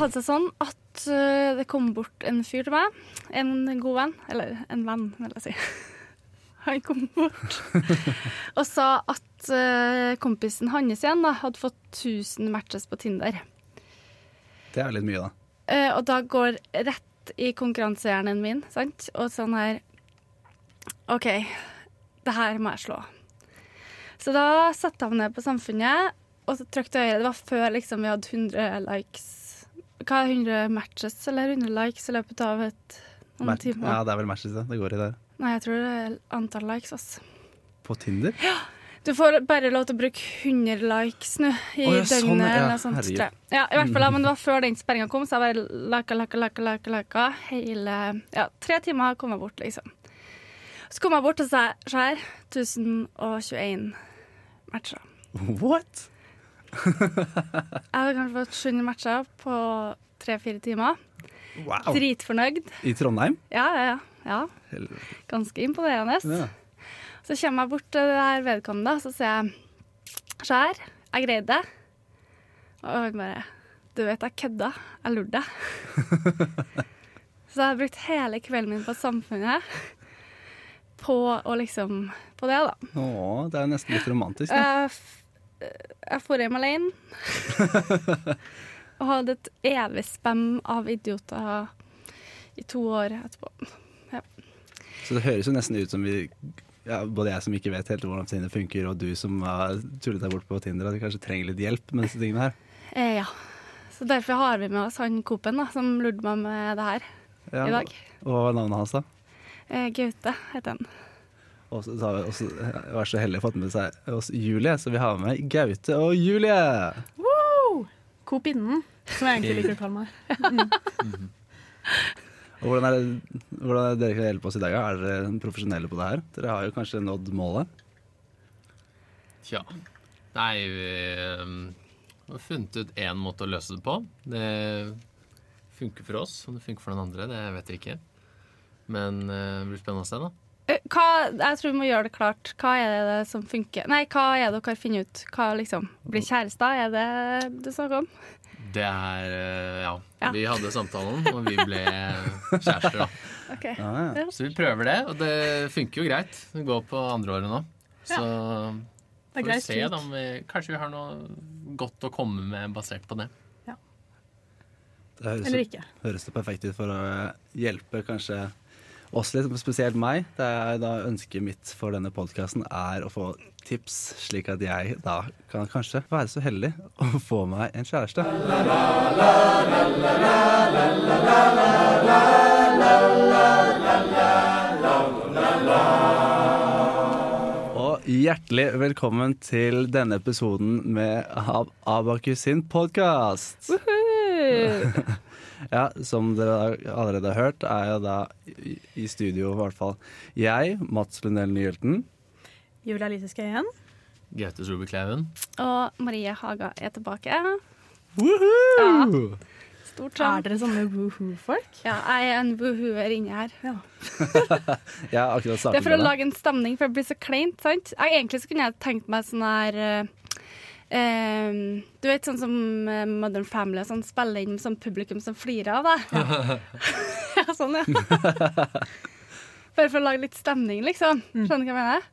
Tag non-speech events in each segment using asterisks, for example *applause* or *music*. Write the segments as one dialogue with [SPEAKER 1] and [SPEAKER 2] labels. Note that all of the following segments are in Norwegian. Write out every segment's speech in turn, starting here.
[SPEAKER 1] hadde seg sånn at uh, det kom bort en fyr til meg. En god venn. Eller en venn, vil jeg si. *laughs* Han kom bort *laughs* og sa at uh, kompisen hans igjen da, hadde fått 1000 matches på Tinder.
[SPEAKER 2] Det er litt mye, da.
[SPEAKER 1] Uh, og da går rett i konkurransehjernen min, sant? Og sånn her OK, det her må jeg slå. Så da satte jeg meg ned på Samfunnet, og så trykte jeg høyre. Det var før liksom, vi hadde 100 likes. Hva er 100 matches eller 100 likes i løpet av et, noen
[SPEAKER 2] Mer-
[SPEAKER 1] timer?
[SPEAKER 2] Ja, det er vel matches, det. Det går i det.
[SPEAKER 1] Nei, jeg tror det er antall likes, altså.
[SPEAKER 2] På Tinder? Ja.
[SPEAKER 1] Du får bare lov til å bruke 100 likes nå i
[SPEAKER 2] Å, ja,
[SPEAKER 1] døgnet.
[SPEAKER 2] sånn, ja.
[SPEAKER 1] eller sånt, tror jeg. Ja, i hvert fall, ja, *laughs* men det var før den sperringa kom, så jeg bare laka, laka, laka, laka, laka hele Ja, tre timer kom jeg bort, liksom. Så kom jeg bort og sa her, 1021 matcher.
[SPEAKER 2] What?
[SPEAKER 1] Jeg har kanskje fått 700 matcher på tre-fire timer.
[SPEAKER 2] Wow.
[SPEAKER 1] Dritfornøyd.
[SPEAKER 2] I Trondheim?
[SPEAKER 1] Ja, ja, ja. Ganske imponerende.
[SPEAKER 2] Ja.
[SPEAKER 1] Så kommer jeg bort til det her vedkommende, så sier jeg Skjær, jeg greide det. Og han bare Du vet, jeg kødda. Jeg lurte. *laughs* så jeg har brukt hele kvelden min på Samfunnet på å liksom På det, da.
[SPEAKER 2] Å, det er nesten litt romantisk. Da.
[SPEAKER 1] Jeg, får hjem alene. *laughs* og hadde et evig spem av idioter i to år etterpå.
[SPEAKER 2] Så det høres jo nesten ut som vi ja, Både jeg som ikke vet helt hvordan Tinder funker, og du som har tullet deg bort på Tinder, at vi kanskje trenger litt hjelp med disse tingene her.
[SPEAKER 1] Eh, ja. Så derfor har vi med oss han Coop-en som lurte meg med det her
[SPEAKER 2] Ja,
[SPEAKER 1] i dag.
[SPEAKER 2] Og hva er navnet hans, da?
[SPEAKER 1] Eh, Gaute heter han.
[SPEAKER 2] Og så har vi også vært så heldige å fått med seg oss Julie, så vi har med Gaute og Julie.
[SPEAKER 3] Wow! Kopinnen, som jeg egentlig liker å kalle meg. *laughs*
[SPEAKER 2] Og hvordan er det, hvordan er det dere kan hjelpe oss i dag? Er dere profesjonelle på det her? Dere har jo kanskje nådd målet?
[SPEAKER 4] Tja. Nei, vi har funnet ut én måte å løse det på. Det funker for oss. Om det funker for noen andre, det vet vi ikke. Men eh, det blir spennende å se, da.
[SPEAKER 1] Eh, Hva, jeg tror vi må gjøre det klart. Hva er det som funker? Nei, hva er det dere har funnet ut? Hva liksom? Bli kjærester, er det du snakker om?
[SPEAKER 4] Det er eh, ja.
[SPEAKER 1] Ja.
[SPEAKER 4] Vi hadde samtalen, og vi ble kjærester, da. *laughs*
[SPEAKER 1] Okay.
[SPEAKER 2] Ja, ja.
[SPEAKER 4] Så vi prøver det, og det funker jo greit. Det går på andre året nå. Så får vi se da om vi Kanskje vi har noe godt å komme med basert på det.
[SPEAKER 2] Det høres,
[SPEAKER 3] Eller ikke.
[SPEAKER 2] høres det perfekt ut for å hjelpe kanskje oss litt, spesielt meg. Det er da Ønsket mitt for denne podkasten er å få tips, slik at jeg da kan kanskje være så heldig å få meg en kjæreste. Og hjertelig velkommen til denne episoden med av Abakus sin podkast. *laughs* *laughs* Ja, som dere allerede har hørt, er jeg da i, studio i hvert fall jeg, Mats Lundell Nyhjelten.
[SPEAKER 3] Julia Lise Skøyen.
[SPEAKER 4] Gaute Solberg Klauven.
[SPEAKER 1] og Marie Haga er tilbake.
[SPEAKER 2] Woohoo!
[SPEAKER 1] Stort
[SPEAKER 3] Er dere sånne woohoo-folk?
[SPEAKER 1] Ja, jeg er en woohooer inni her.
[SPEAKER 3] Ja. *laughs*
[SPEAKER 2] Jeg har akkurat
[SPEAKER 1] Det er for å lage en stemning, for det blir så kleint. sant? Jeg, egentlig så kunne jeg tenkt meg sånn her eh, eh, Du vet sånn som eh, Modern Family sånn, spiller inn sånn publikum som flirer av deg. *laughs* Ja, sånn, ja. Bare for å lage litt stemning, liksom. Skjønner du hva jeg mener?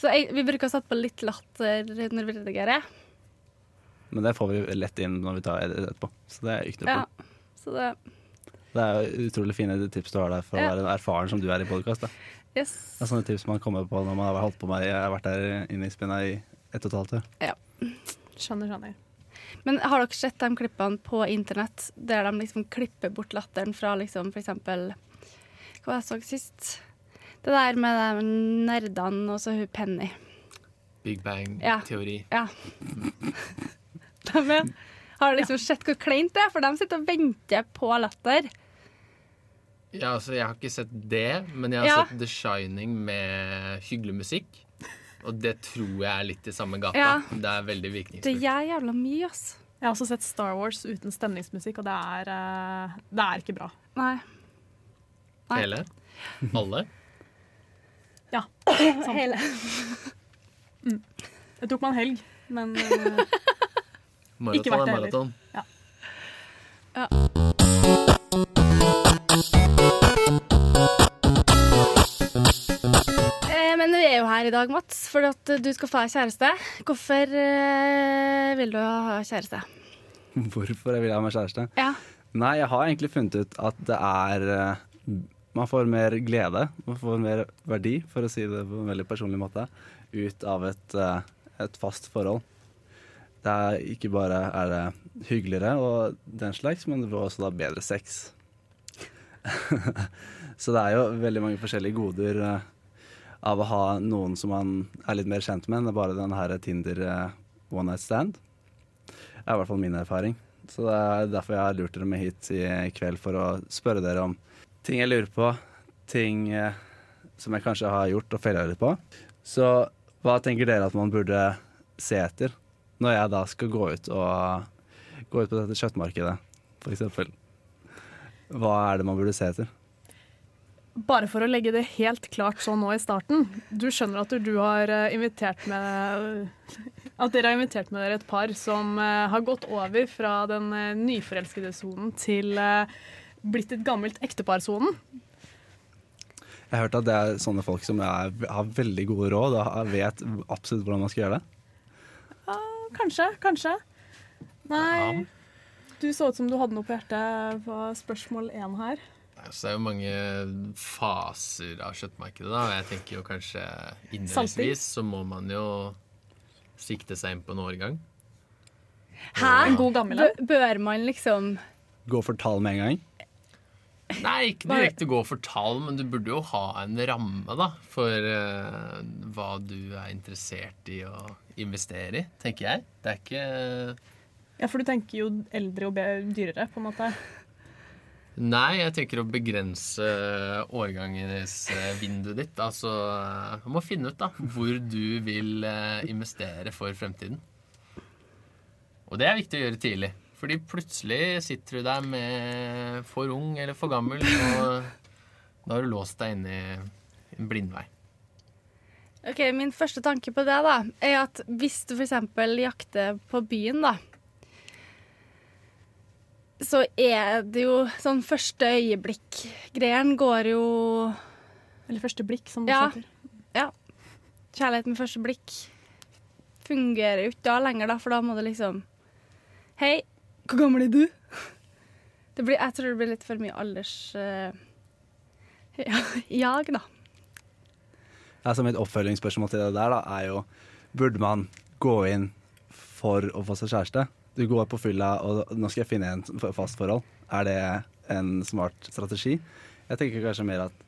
[SPEAKER 1] Så jeg, vi bruker å sette på litt latter når vi redigerer.
[SPEAKER 2] Men det får vi lett inn når vi tar edit etterpå. Så det er ikke noe
[SPEAKER 1] Ja. Så det
[SPEAKER 2] Det er jo utrolig fine tips du har der for
[SPEAKER 1] Ja.
[SPEAKER 2] å være erfaren som du er i podkast. Det
[SPEAKER 1] Yes.
[SPEAKER 2] er sånne tips man kommer på når man har holdt på med Jeg har vært der inne i spinna i ett og et halvt år.
[SPEAKER 3] Skjønner, skjønner.
[SPEAKER 1] Men har dere sett de klippene på internett der de liksom klipper bort latteren fra liksom for eksempel Hva jeg så sist? Det der med de nerdene og så hun Penny.
[SPEAKER 4] Big Bang-teori.
[SPEAKER 1] Ja. *laughs* De er, har liksom sett hvor kleint det er, for de sitter og venter på latter.
[SPEAKER 4] Ja, altså, jeg har ikke sett det, men jeg har
[SPEAKER 1] Ja.
[SPEAKER 4] sett The Shining med hyggelig musikk. Og det tror jeg er litt i samme gata.
[SPEAKER 1] Ja.
[SPEAKER 4] Det er veldig
[SPEAKER 1] Det
[SPEAKER 4] virkningsfullt.
[SPEAKER 1] gjør jævla mye, ass.
[SPEAKER 3] Jeg har også sett Star Wars uten stemningsmusikk, og det er, uh, det er ikke bra.
[SPEAKER 1] Nei. Nei.
[SPEAKER 4] Hele? Alle?
[SPEAKER 3] Ja. *clears throat*
[SPEAKER 1] Hele.
[SPEAKER 3] Det tok meg en helg, men uh,
[SPEAKER 4] Maraton
[SPEAKER 3] Ikke vært
[SPEAKER 4] er jo
[SPEAKER 1] her i dag, Mats, fordi at du skal få deg kjæreste. Hvorfor eh, vil du ha kjæreste?
[SPEAKER 2] Hvorfor jeg vil ha meg kjæreste?
[SPEAKER 1] Ja.
[SPEAKER 2] Nei, jeg har egentlig funnet ut at det er eh, Man får mer glede, man får mer verdi, for å si det på en veldig personlig måte, ut av et, eh, et fast forhold. Det er ikke bare er det hyggeligere og den slags, men det får også da bedre sex. *laughs* Så det er jo veldig mange forskjellige goder eh, av å ha noen som man er litt mer kjent med enn bare den her Tinder eh, one night stand. Det er i hvert fall min erfaring. Så det er derfor jeg har lurt dere med hit i kveld, for å spørre dere om ting jeg lurer på, ting eh, som jeg kanskje har gjort og feila litt på. Så hva tenker dere at man burde se etter når jeg da skal gå ut og gå ut på dette kjøttmarkedet, f.eks.? Hva er det man burde se etter?
[SPEAKER 3] Bare for å legge det helt klart sånn nå i starten. Du skjønner at du har eh, invitert med At dere har invitert med dere et par som eh, har gått over fra den eh, nyforelskede sonen til blitt et gammelt ektepar-sonen.
[SPEAKER 2] Jeg har hørt at det er sånne folk som er, har veldig gode råd og vet absolutt hvordan man skal gjøre det.
[SPEAKER 3] Ja, kanskje, kanskje. Nei, du så ut som du hadde noe på hjertet på spørsmål én her.
[SPEAKER 4] Så det er jo mange faser av kjøttmarkedet, da. Og jeg tenker jo kanskje innledningsvis så må man jo sikte seg inn på en årgang.
[SPEAKER 1] Hæ?
[SPEAKER 3] En god gammel en.
[SPEAKER 1] Bør man liksom
[SPEAKER 2] Gå for tall med en gang.
[SPEAKER 4] Nei, ikke direkte gå for tall, men du burde jo ha en ramme da, for uh, hva du er interessert i å investere i, tenker jeg. Det er ikke
[SPEAKER 3] Ja, for du tenker jo eldre og dyrere, på en måte.
[SPEAKER 4] Nei, jeg tenker å begrense årgangsvinduet ditt. Altså, du må finne ut da, hvor du vil eh, investere for fremtiden. Og det er viktig å gjøre tidlig. Fordi plutselig sitter du der med for ung eller for gammel, og da har du låst deg inn i en blindvei.
[SPEAKER 1] Ok, Min første tanke på det da, er at hvis du f.eks. jakter på byen, da, så er det jo sånn første øyeblikk-greien går jo
[SPEAKER 3] Eller første blikk, som det
[SPEAKER 1] Ja.
[SPEAKER 3] heter.
[SPEAKER 1] Kjærlighet med første blikk fungerer jo ikke da lenger, da, for da må det liksom Hei, hvor gammel er du? *laughs* Det blir, jeg tror det blir litt for mye alders... eh, *laughs* ja, jag, da.
[SPEAKER 2] Altså Mitt oppfølgingsspørsmål til det der da er jo Burde man gå inn for å få seg kjæreste? Du går på fylla, og nå skal jeg finne en fast forhold. Er det en smart strategi? Jeg tenker kanskje mer at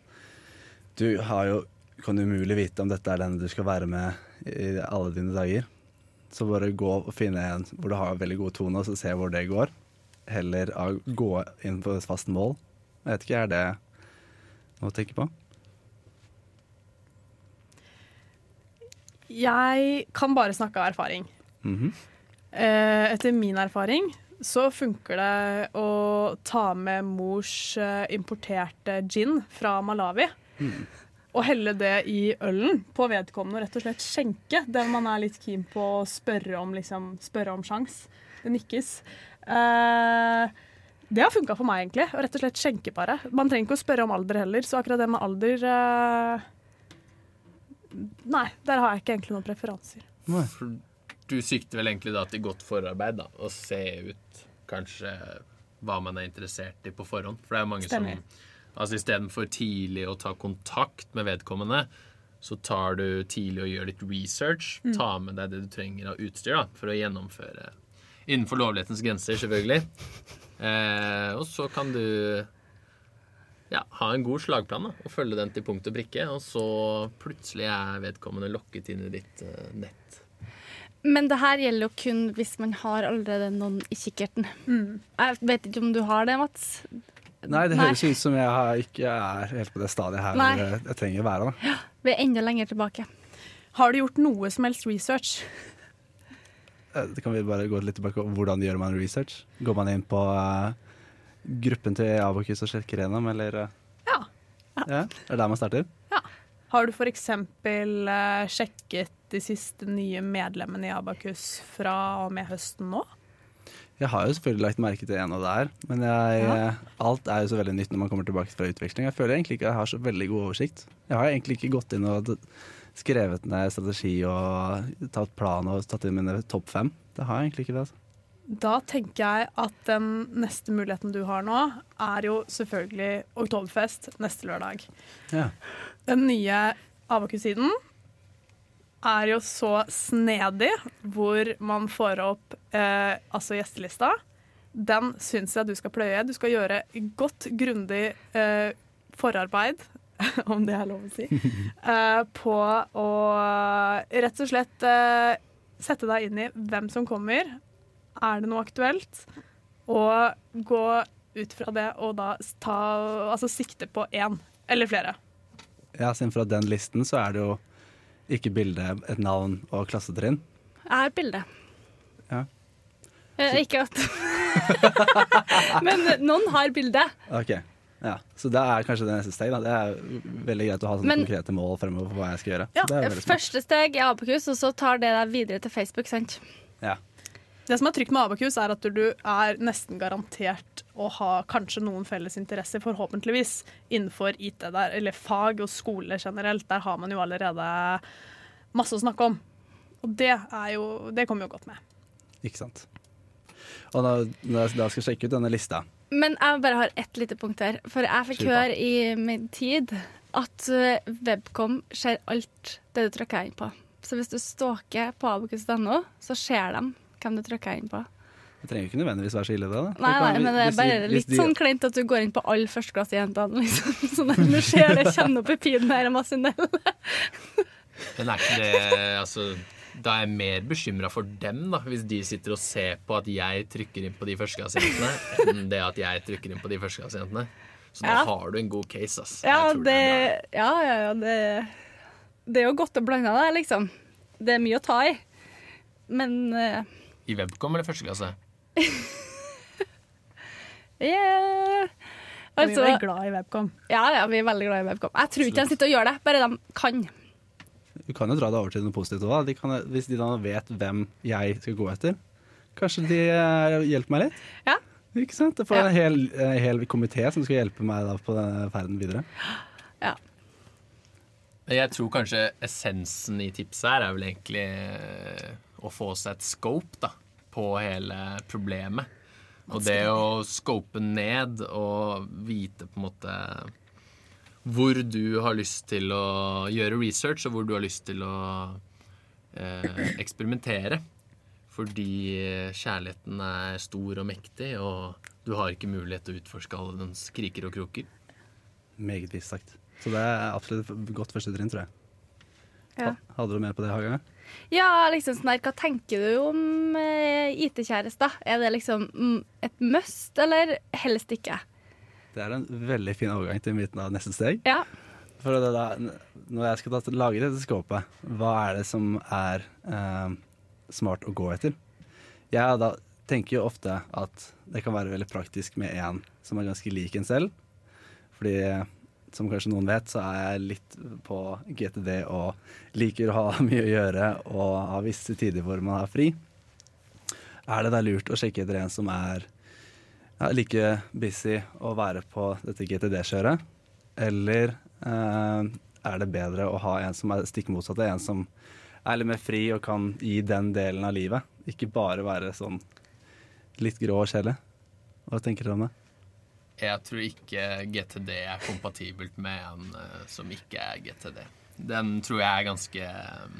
[SPEAKER 2] du har jo kan umulig vite om dette er den du skal være med i alle dine dager. Så bare gå og finne en hvor du har veldig god tone, og så se hvor det går. Heller gå inn på et fast mål. Jeg vet ikke, er det noe å tenke på?
[SPEAKER 3] Jeg kan bare snakke av erfaring.
[SPEAKER 2] Mhm.
[SPEAKER 3] Eh, Etter min erfaring så funker det å ta med mors eh, importerte gin fra Malawi. Og helle det i ølen på vedkommende og rett og slett skjenke den man er litt keen på å spørre om, liksom, spørre om sjans. Det nikkes. Eh, det har funka for meg, egentlig. Å rett og slett skjenke bare. Man trenger ikke å spørre om alder heller, så akkurat det med alder eh, Nei, der har jeg ikke egentlig noen preferanser.
[SPEAKER 2] Nei.
[SPEAKER 4] Du sikter vel egentlig da til godt forarbeid, da, og se ut kanskje hva man er interessert i på forhånd. For det er mange
[SPEAKER 3] Stemmer.
[SPEAKER 4] som Altså istedenfor tidlig å ta kontakt med vedkommende, så tar du tidlig og gjør litt research. Ta med deg det du trenger av utstyr da, for å gjennomføre innenfor lovlighetens grenser, selvfølgelig. Eh, og så kan du ja, ha en god slagplan da, og følge den til punkt og prikke. Og så plutselig er vedkommende lokket inn i ditt eh, nett.
[SPEAKER 1] Men det her gjelder jo kun hvis man har allerede noen i kikkerten. Jeg vet ikke om du har det, Mats.
[SPEAKER 2] Nei, det
[SPEAKER 1] Nei.
[SPEAKER 2] høres ut som jeg har, ikke er helt på det stadiet her
[SPEAKER 1] Nei.
[SPEAKER 2] hvor jeg, trenger å være. Da.
[SPEAKER 1] Vi er enda lenger tilbake.
[SPEAKER 3] Har du gjort noe som helst research?
[SPEAKER 2] Eh, Det kan vi bare gå litt tilbake Hvordan gjør man research? Går man inn på eh, gruppen til Abakus og sjekker gjennom, eller? eh?
[SPEAKER 3] Ja.
[SPEAKER 2] ja. Er det der man starter? Ja.
[SPEAKER 3] Har du f.eks. Uh, sjekket de siste nye medlemmene i Abakus fra og med høsten nå?
[SPEAKER 2] Jeg har jo selvfølgelig lagt merke til en av det her, men jeg,
[SPEAKER 3] Ja.
[SPEAKER 2] alt er jo så veldig nytt når man kommer tilbake fra utveksling. Jeg føler egentlig ikke jeg har så veldig god oversikt. Jeg har egentlig ikke gått inn og skrevet ned strategi og tatt plan og tatt inn mine topp fem. Det har jeg egentlig ikke det. altså.
[SPEAKER 3] Da tenker jeg at den neste muligheten du har nå, er jo selvfølgelig Oktoberfest neste lørdag.
[SPEAKER 2] Ja.
[SPEAKER 3] Den nye Abakus-siden er jo så snedig, hvor man får opp eh, altså gjestelista. Den syns jeg du skal pløye. Du skal gjøre godt, grundig eh, forarbeid, *laughs* om det er lov å si, *laughs* eh, på å rett og slett eh, sette deg inn i hvem som kommer. Er det noe aktuelt? Og gå ut fra det og da ta, altså sikte på én eller flere.
[SPEAKER 2] Ja, siden fra den listen så er det jo ikke bilde, et navn og klassetrinn.
[SPEAKER 1] Jeg har bilde.
[SPEAKER 2] Ja.
[SPEAKER 1] Eh, ikke at *laughs* Men noen har bilde.
[SPEAKER 2] Ok, ja. Så det er kanskje det neste steg. Da. Det er veldig greit å ha sånne
[SPEAKER 1] Men-
[SPEAKER 2] konkrete mål fremover for hva jeg skal gjøre.
[SPEAKER 3] Ja,
[SPEAKER 2] det er.
[SPEAKER 1] Første steg er Abakus, og så tar det deg videre til Facebook. sant?
[SPEAKER 2] Ja.
[SPEAKER 3] Det som er trygt med Abakus, er at du er nesten garantert å ha kanskje noen felles interesser, forhåpentligvis, innenfor IT, der, eller fag og skole generelt. Der har man jo allerede masse å snakke om. Og det, er jo, det kommer jo godt med.
[SPEAKER 2] Ikke sant. Og da, jeg da skal sjekke ut denne lista
[SPEAKER 1] Men jeg bare har ett lite punkt her. For jeg fikk høre i min tid at eh, Webcom ser alt det du trykker inn på. Så hvis du stalker på abokus.no, så ser de hvem du trykker inn på.
[SPEAKER 2] Det trenger jo ikke nødvendigvis være så ille, det. da.
[SPEAKER 1] Nei, nei, men det er bare litt
[SPEAKER 2] de-
[SPEAKER 1] sånn kleint at du går inn på alle førsteklassejentene, liksom. *laughs* Sånn at du ser det kjenner opp i pinen her og maskinell.
[SPEAKER 4] Men er ikke det altså, Da er jeg mer bekymra for dem, da, hvis de sitter og ser på at jeg trykker inn på de førsteklassejentene, enn det at jeg trykker inn på de førsteklassejentene. Så da
[SPEAKER 1] Ja.
[SPEAKER 4] har du en god case, ass.
[SPEAKER 1] Ja, det, ja, ja, ja det, det er jo godt å blande det, liksom. Det er mye å ta i. Men uh,
[SPEAKER 4] I Webcom eller *laughs* første Altså,
[SPEAKER 1] yeah.
[SPEAKER 3] Vi er glad i Webcom.
[SPEAKER 1] ja, ja, vi er veldig glad i Webcom. Jeg tror ikke de sitter og gjør det, bare de kan.
[SPEAKER 2] Du kan jo dra det over til noe positivt òg. Hvis de da vet hvem jeg skal gå etter, kanskje de eh, hjelper meg litt?
[SPEAKER 1] Ja.
[SPEAKER 2] Ikke sant? Jeg får
[SPEAKER 1] Ja.
[SPEAKER 2] en hel, en hel komité som skal hjelpe meg da på denne ferden videre.
[SPEAKER 1] Ja.
[SPEAKER 4] Jeg tror kanskje essensen i tipset her er vel egentlig eh, å få seg et scope da, på hele problemet. Og det å scope ned og vite på en måte hvor du har lyst til å gjøre research, og hvor du har lyst til å eh, eksperimentere. Fordi kjærligheten er stor og mektig, og du har ikke mulighet til å utforske alle dens kriker og kroker.
[SPEAKER 2] Meget visst sagt. Så det er absolutt godt første trinn, tror jeg.
[SPEAKER 1] Ja.
[SPEAKER 2] Hadde du mer på det, Haga?
[SPEAKER 1] Ja, liksom sånn her, Hva tenker du om eh, IT-kjærester? Er det liksom mm, et must, eller helst ikke?
[SPEAKER 2] Det er en veldig fin overgang til midten av neste steg.
[SPEAKER 1] Ja.
[SPEAKER 2] For det da, når jeg skal da lage dette skåpet, hva er det som er eh, smart å gå etter? Jeg da tenker jo ofte at det kan være veldig praktisk med en som er ganske lik en selv. Fordi som kanskje noen vet, så er jeg litt på GTD og liker å ha *laughs* mye å gjøre og ha visse tider hvor man har fri. Er det da lurt å sjekke etter en som er ja, like busy å være på dette GTD-kjøret? Eller eh, er det bedre å ha en som er stikk motsatt, en som er litt mer fri og kan gi den delen av livet? Ikke bare være sånn litt grå og kjedelig. Hva tenker dere om det?
[SPEAKER 4] Jeg tror ikke GTD er kompatibelt med en eh, som ikke er GTD. Den tror jeg er ganske eh,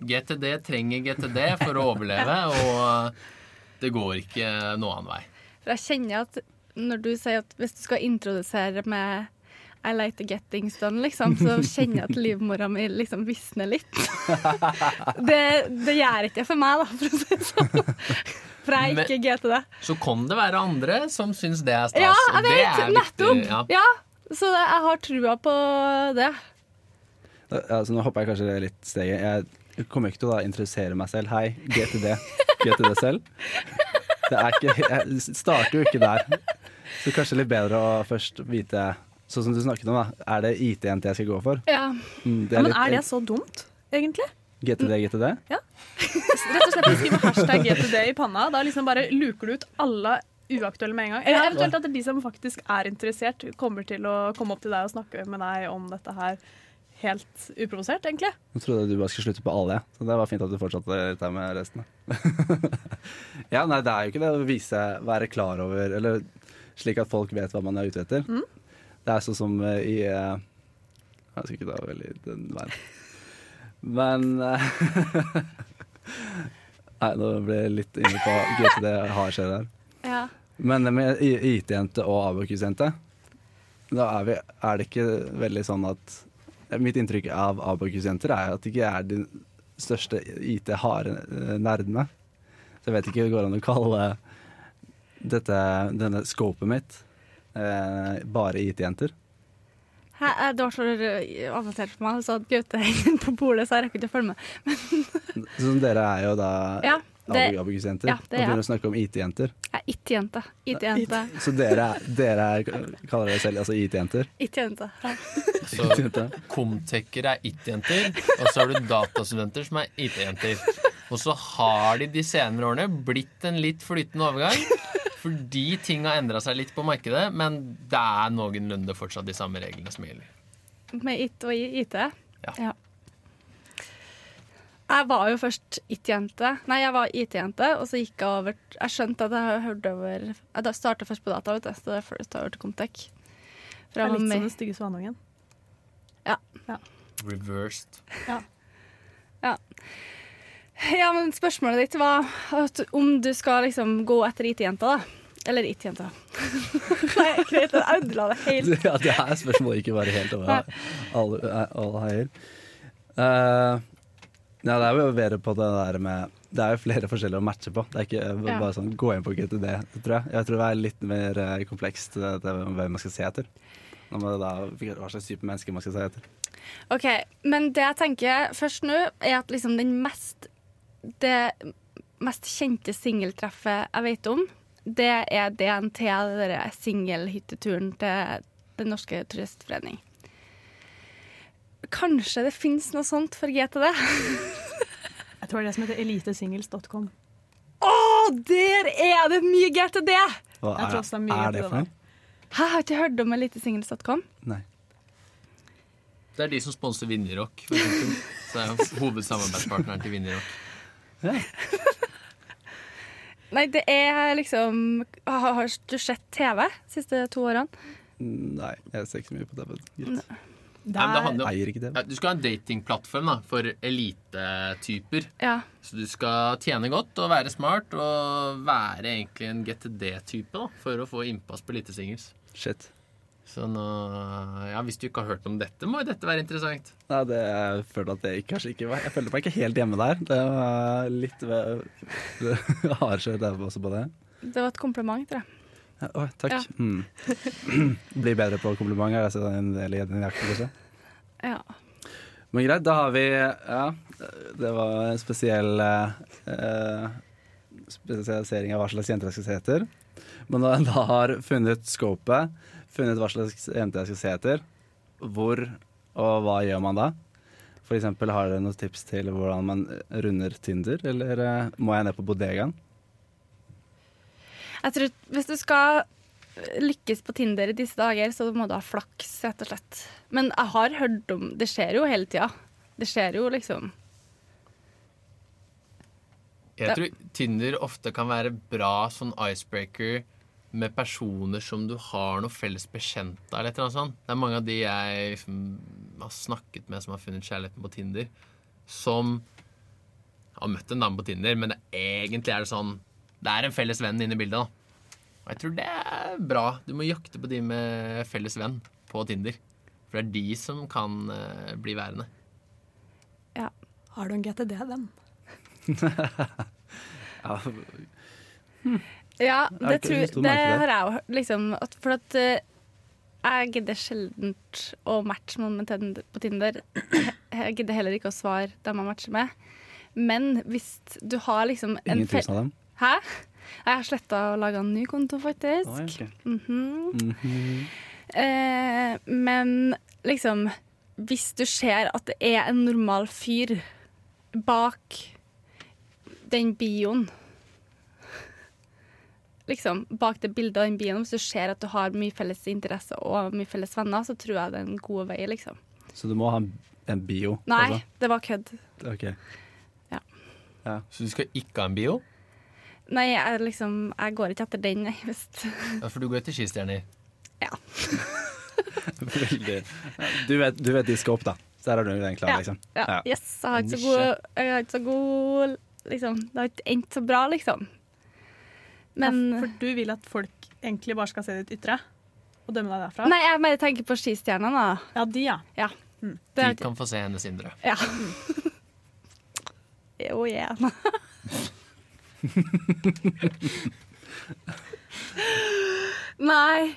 [SPEAKER 4] GTD trenger GTD for å overleve, *laughs* og det går ikke noen annen vei.
[SPEAKER 1] For jeg kjenner at når du sier at hvis du skal introdusere med I like to get things done, liksom, så *laughs* kjenner jeg at livmora mi liksom visner litt. *laughs* Det, det gjør ikke det for meg, da, for å si det sånn. For jeg er ikke GT det.
[SPEAKER 4] Så kan det være andre som syns det er stas.
[SPEAKER 1] Ja,
[SPEAKER 4] og
[SPEAKER 1] jeg
[SPEAKER 4] det
[SPEAKER 1] vet!
[SPEAKER 4] er viktig,
[SPEAKER 1] Nettopp!
[SPEAKER 4] Ja.
[SPEAKER 1] Ja, så det, jeg har trua på det.
[SPEAKER 2] Altså, nå hopper jeg kanskje litt steget. Jeg kommer ikke til å da introdusere meg selv. Hei, GTD. GTD selv. Det er ikke, jeg starter jo ikke der. Så kanskje litt bedre å først vite Sånn som du snakket om, da. Er det IT-jente jeg skal gå for?
[SPEAKER 1] Ja.
[SPEAKER 2] Mm,
[SPEAKER 3] Ja, men
[SPEAKER 2] litt-
[SPEAKER 3] er det så dumt, egentlig?
[SPEAKER 2] GTD, GTD?
[SPEAKER 3] Rett og slett å skrive *laughs* hashtag GTD i panna. Da liksom bare luker du ut alle uaktuelle med en gang. Eller eventuelt at de som faktisk er interessert, kommer til å komme opp til deg og snakke med deg om dette her helt uprovosert, egentlig.
[SPEAKER 2] Nå trodde du bare skulle slutte på alle, så det var fint at du fortsatte litt her med resten. *laughs* ja, nei, det er jo ikke det å vise, være klar over, eller slik at folk vet hva man er ute etter. Det er sånn som eh, i eh, Jeg skal ikke ta veldig den veien. Men eh, *laughs* Nei, nå ble jeg litt inne på GTD har skjedd her.
[SPEAKER 1] Ja.
[SPEAKER 2] Men det med IT-jente og Abakus-jente, da er, vi, er det ikke veldig sånn at Mitt inntrykk av Abakus-jenter er at de ikke er de største IT-harde-nerdene. Så jeg vet ikke om det går an å kalle dette, denne scopet mitt eh, bare IT-jenter.
[SPEAKER 1] Eh, Det var så avansert for meg, så Gaute på polet, så jeg rekker ikke å følge med.
[SPEAKER 2] så dere er jo da
[SPEAKER 1] Ja, det
[SPEAKER 2] Abakus-jenter
[SPEAKER 1] ja, det er
[SPEAKER 2] og begynner å snakke om IT-jenter.
[SPEAKER 1] jeg er IT-jente. IT-jente.
[SPEAKER 2] Så dere, dere er, kaller dere selv altså IT-jenter?
[SPEAKER 1] IT-jente. Ja.
[SPEAKER 4] Så Comtecher er IT-jenter, og så har du datastudenter som er IT-jenter. Og så har de de senere årene blitt en litt flytende overgang. Fordi ting har endra seg litt på markedet, men det er noenlunde fortsatt de samme reglene som gjelder.
[SPEAKER 1] Med IT og IT.
[SPEAKER 4] Ja. Ja.
[SPEAKER 1] Jeg var jo først IT-jente. Nei, jeg var IT-jente, og så gikk jeg over Jeg skjønte at jeg hørte over Jeg starta først på data, vet du, så det er først over til Comtec.
[SPEAKER 3] Det er litt som den stygge svanungen.
[SPEAKER 4] Reversed.
[SPEAKER 1] Ja, Ja, men spørsmålet ditt var at om du skal liksom gå etter IT-jenta, da. Eller IT-jenta. *laughs* Nei, greit, jeg ødela det helt.
[SPEAKER 2] Ja, det er spørsmålet ikke bare helt over alle, alle heier. Eh, ja, det er jo bedre på det der med Det er jo flere forskjellige å matche på. Det er ikke
[SPEAKER 1] Ja.
[SPEAKER 2] bare sånn gå inn på GTD, tror jeg. Jeg tror det er litt mer eh, komplekst det, det, hvem man skal se etter. Når man da, hva slags type mennesker man skal se etter.
[SPEAKER 1] OK, men det jeg tenker først nå, er at liksom den mest Det mest kjente singeltreffet jeg vet om, det er DNT, den singelhytteturen til Den norske turistforening. Kanskje det finnes noe sånt for GTD? *laughs*
[SPEAKER 3] Jeg tror det er det som heter elitesingles.com.
[SPEAKER 1] Å, der er det mye GTD!
[SPEAKER 2] Hva
[SPEAKER 3] er, det er mye
[SPEAKER 2] er det for noe?
[SPEAKER 1] Hæ, har ikke hørt om elitesingles.com?
[SPEAKER 2] Nei.
[SPEAKER 4] Det er de som sponser Vinjerock. Så er hovedsamarbeidspartneren til Vinjerock. *laughs*
[SPEAKER 1] Nei, det er liksom Har, har du sett TV de siste to årene?
[SPEAKER 2] Nei, jeg ser ikke så mye på TV. Gitt.
[SPEAKER 3] Det
[SPEAKER 4] Nei,
[SPEAKER 2] ikke
[SPEAKER 4] Ja, Du skal ha en datingplattform da, for elitetyper.
[SPEAKER 1] Ja.
[SPEAKER 4] Så du skal tjene godt og være smart og være egentlig en GTD-type for å få innpass på elitesingles.
[SPEAKER 2] Shit.
[SPEAKER 4] Så nå, ja, Hvis du ikke har hørt om dette, må jo dette være interessant.
[SPEAKER 2] Nei, det, jeg følte at det kanskje ikke var Jeg følte meg ikke helt hjemme der. Det var litt *laughs* hardkjørt der også på det.
[SPEAKER 1] Det var et kompliment, tror jeg.
[SPEAKER 2] Ja, takk.
[SPEAKER 1] Ja.
[SPEAKER 2] Mm. *clears throat* Blir bedre på komplimenter. Altså en del i den jakten, også.
[SPEAKER 1] Ja.
[SPEAKER 2] Men greit, da har vi Ja, det var en spesiell eh, spesialisering av hva slags jenter jeg skal se etter. Men da, da har funnet scopet, funnet hva slags jenter jeg skal se etter, hvor og hva gjør man da? For eksempel, har dere noen tips til hvordan man runder Tinder, eller eh, må jeg ned på bodegaen?
[SPEAKER 1] Jeg tror Hvis du skal lykkes på Tinder i disse dager, så må du ha flaks, rett og slett. Men jeg har hørt om Det skjer jo hele tida. Det skjer jo liksom
[SPEAKER 4] Jeg tror Tinder ofte kan være bra sånn icebreaker med personer som du har noe felles bekjent av. eller noe sånt. Det er mange av de jeg liksom har snakket med som har funnet kjærligheten på Tinder, som har møtt en dame på Tinder, men det, egentlig er det sånn Det er en felles venn inne i bildet. da. Og jeg tror det er bra. Du må jakte på de med felles venn på Tinder. For det er de som kan eh, bli værende. Ja.
[SPEAKER 3] har du en GTD-venn? *laughs*
[SPEAKER 2] Ja,
[SPEAKER 1] Ja, det,
[SPEAKER 2] har
[SPEAKER 1] tror, det
[SPEAKER 2] det.
[SPEAKER 1] har jeg hørt. Liksom, for at uh, jeg gidder sjelden å matche noen med Tinder- på Tinder. *clears throat* Jeg gidder heller ikke å svare dem jeg matcher med. Men hvis du har liksom en
[SPEAKER 2] ingen tusen av dem.
[SPEAKER 1] Hæ? Jeg har sletta og laga en ny konto, faktisk.
[SPEAKER 2] Oh, okay.
[SPEAKER 1] mm
[SPEAKER 2] -hmm. Mm -hmm.
[SPEAKER 1] eh, men liksom Hvis du ser at det er en normal fyr bak den bioen Liksom, bak det bildet av den bioen, hvis du ser at du har mye felles interesse og mye felles venner, så tror jeg det er en god vei, liksom.
[SPEAKER 2] Så du må ha en bio?
[SPEAKER 1] Nei,
[SPEAKER 2] altså?
[SPEAKER 1] det var kødd.
[SPEAKER 2] Ok.
[SPEAKER 4] Så du skal ikke ha en bio?
[SPEAKER 1] Nei, jeg liksom Jeg går ikke etter den. Hvis
[SPEAKER 4] Ja, for du går etter skistjerner.
[SPEAKER 2] Veldig. Du vet, du vet de skal opp, da. Så her har du den klar,
[SPEAKER 1] Ja.
[SPEAKER 2] liksom.
[SPEAKER 1] ja.
[SPEAKER 2] Ja.
[SPEAKER 1] Yes, jeg har ikke så god Jeg har ikke så god Liksom, det har ikke endt så bra, liksom. Men
[SPEAKER 3] Ja, for du vil at folk egentlig bare skal se ditt ytre og dømme deg derfra?
[SPEAKER 1] Nei, jeg bare tenker på skistjernene, da.
[SPEAKER 3] Ja, de, ja.
[SPEAKER 1] Ja.
[SPEAKER 3] Mm.
[SPEAKER 4] De kan få se hennes indre.
[SPEAKER 1] Ja. *laughs* Jo, yeah. *laughs* Nei.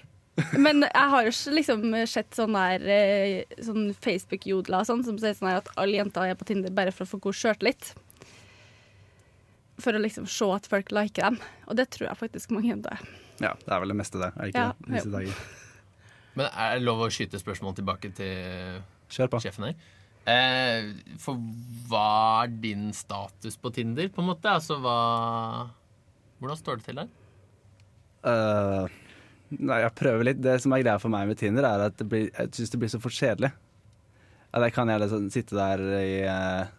[SPEAKER 1] Men jeg har jo liksom sett sånn der eh, sånn Facebook-jodler og sånn, som sier sånn at alle jenter er på Tinder bare for å få god sjøltillit. For å liksom se at folk liker dem. Og det tror jeg faktisk mange jenter er.
[SPEAKER 2] Ja, det er vel det meste, det. Er ikke
[SPEAKER 1] Ja,
[SPEAKER 2] det? Disse dager.
[SPEAKER 4] Men er det lov å skyte spørsmål tilbake til sjefen her? Eh, for hva er din status på Tinder, på en måte? Altså hva Hvordan står det til der?
[SPEAKER 2] Uh, nei, jeg prøver litt. Det som er greia for meg med Tinder, er at blir, jeg syns det blir så fort kjedelig. At jeg kan gjerne liksom sitte der i eh,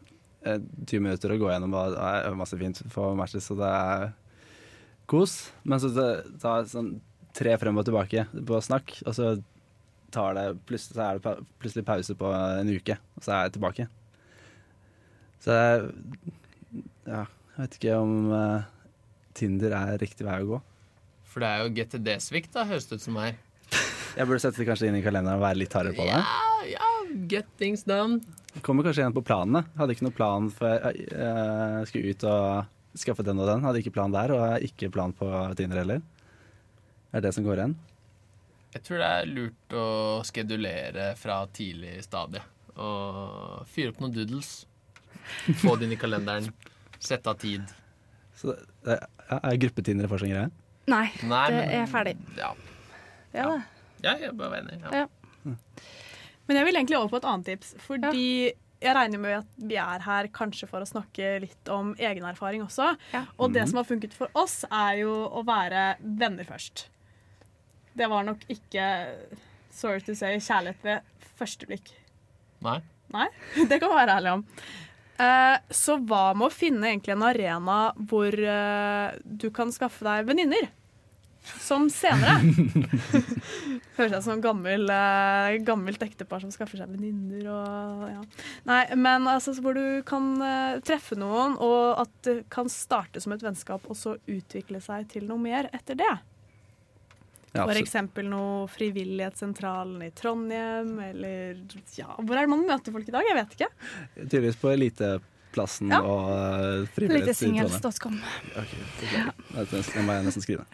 [SPEAKER 2] eh, 20 minutter og gå gjennom og er masse fint for matches, så det er kos. Men så ta sånn tre frem og tilbake på snakk, og så tar det plutselig, så er det plutselig pause på en uke, og så er jeg tilbake. Så jeg, ja, jeg vet ikke om uh, Tinder er riktig vei å gå.
[SPEAKER 4] For det er jo GTD-svikt, da, høres det ut som her. *laughs*
[SPEAKER 2] Jeg burde sette det kanskje inn i kalenderen og være litt hardere på det.
[SPEAKER 4] Ja, ja, get things done.
[SPEAKER 2] Kommer kanskje igjen på planene. Hadde ikke noen plan for jeg, jeg skulle ut og skaffe den og den. Hadde ikke plan der, og jeg ikke plan på Tinder heller. Er det det som går igjen?
[SPEAKER 4] Jeg tror det er lurt å skedulere fra tidlig stadie. Og fyre opp noen doodles. Få det inn i kalenderen. Sette av tid.
[SPEAKER 2] Så det, er, er gruppetinder fortsatt en greie?
[SPEAKER 1] Nei,
[SPEAKER 4] Nei,
[SPEAKER 1] det
[SPEAKER 4] men-
[SPEAKER 1] er ferdig.
[SPEAKER 4] Ja,
[SPEAKER 1] Ja, det.
[SPEAKER 4] ja jeg bare var enig. Ja.
[SPEAKER 1] Ja.
[SPEAKER 3] Men jeg vil egentlig over på et annet tips. Fordi jeg regner med at vi er her kanskje for å snakke litt om egen erfaring også.
[SPEAKER 1] Ja.
[SPEAKER 3] Og det som har funket for oss, er jo å være venner først. Det var nok ikke, sorry to say, kjærlighet ved første blikk.
[SPEAKER 4] Nei?
[SPEAKER 3] Nei, *laughs* det kan være ærlig om. Eh, så hva med å finne egentlig en arena hvor eh, du kan skaffe deg venninner? Som senere. *laughs* *laughs* Høres ut som gammel, eh, gammelt ektepar som skaffer seg venninner og ja. Nei, men altså hvor du kan eh, treffe noen, og at det kan starte som et vennskap og så utvikle seg til noe mer etter det.
[SPEAKER 2] Ja,
[SPEAKER 3] For eksempel noe Frivillighetssentralen i Trondheim, eller ja, Hvor er det man møter folk i dag? Jeg vet ikke.
[SPEAKER 2] Tydeligvis på Eliteplassen
[SPEAKER 3] Ja.
[SPEAKER 2] og uh, frivillighet i Trondheim.
[SPEAKER 1] Litesingles.com.
[SPEAKER 2] Ok, det må jeg nesten skrive.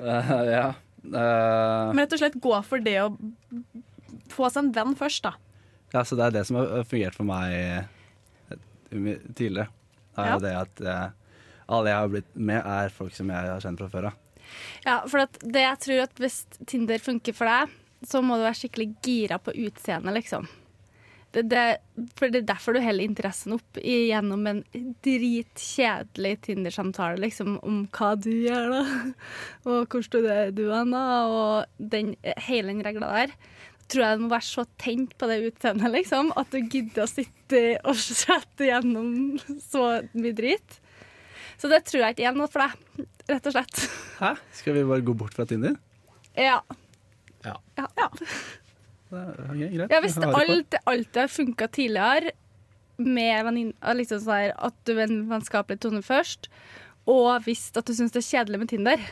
[SPEAKER 2] Uh, *laughs* ja. Uh,
[SPEAKER 3] Men rett og slett gå for det å få seg en venn først, da.
[SPEAKER 2] ja, så det er det som har fungert for meg eh, tidligere. Er
[SPEAKER 3] Ja.
[SPEAKER 2] det at eh, alle jeg har blitt med, er folk som jeg har kjent fra før av.
[SPEAKER 1] Ja, for det jeg tror at hvis Tinder funker for deg, så må du være skikkelig gira på utseendet, liksom. Det, det, for det er derfor du holder interessen opp gjennom en dritkjedelig Tinder-samtale, liksom, om hva du gjør, da. *laughs* Og hvor studerer du hen, og den, hele den regla der. Tror jeg du må være så tent på det utseendet, liksom, at du gidder å sitte og *laughs* sette gjennom så mye drit. Så det tror jeg ikke er noe for deg, rett og slett.
[SPEAKER 2] Hæ? Skal vi bare gå bort fra Tinder?
[SPEAKER 1] Ja.
[SPEAKER 4] Ja.
[SPEAKER 1] Ja.
[SPEAKER 2] ja. Okay, greit.
[SPEAKER 1] Ja, hvis det alt, alt har funka tidligere, med venninne liksom sånn at du er en vennskapelig tone først, og hvis at du syns det er kjedelig med Tinder,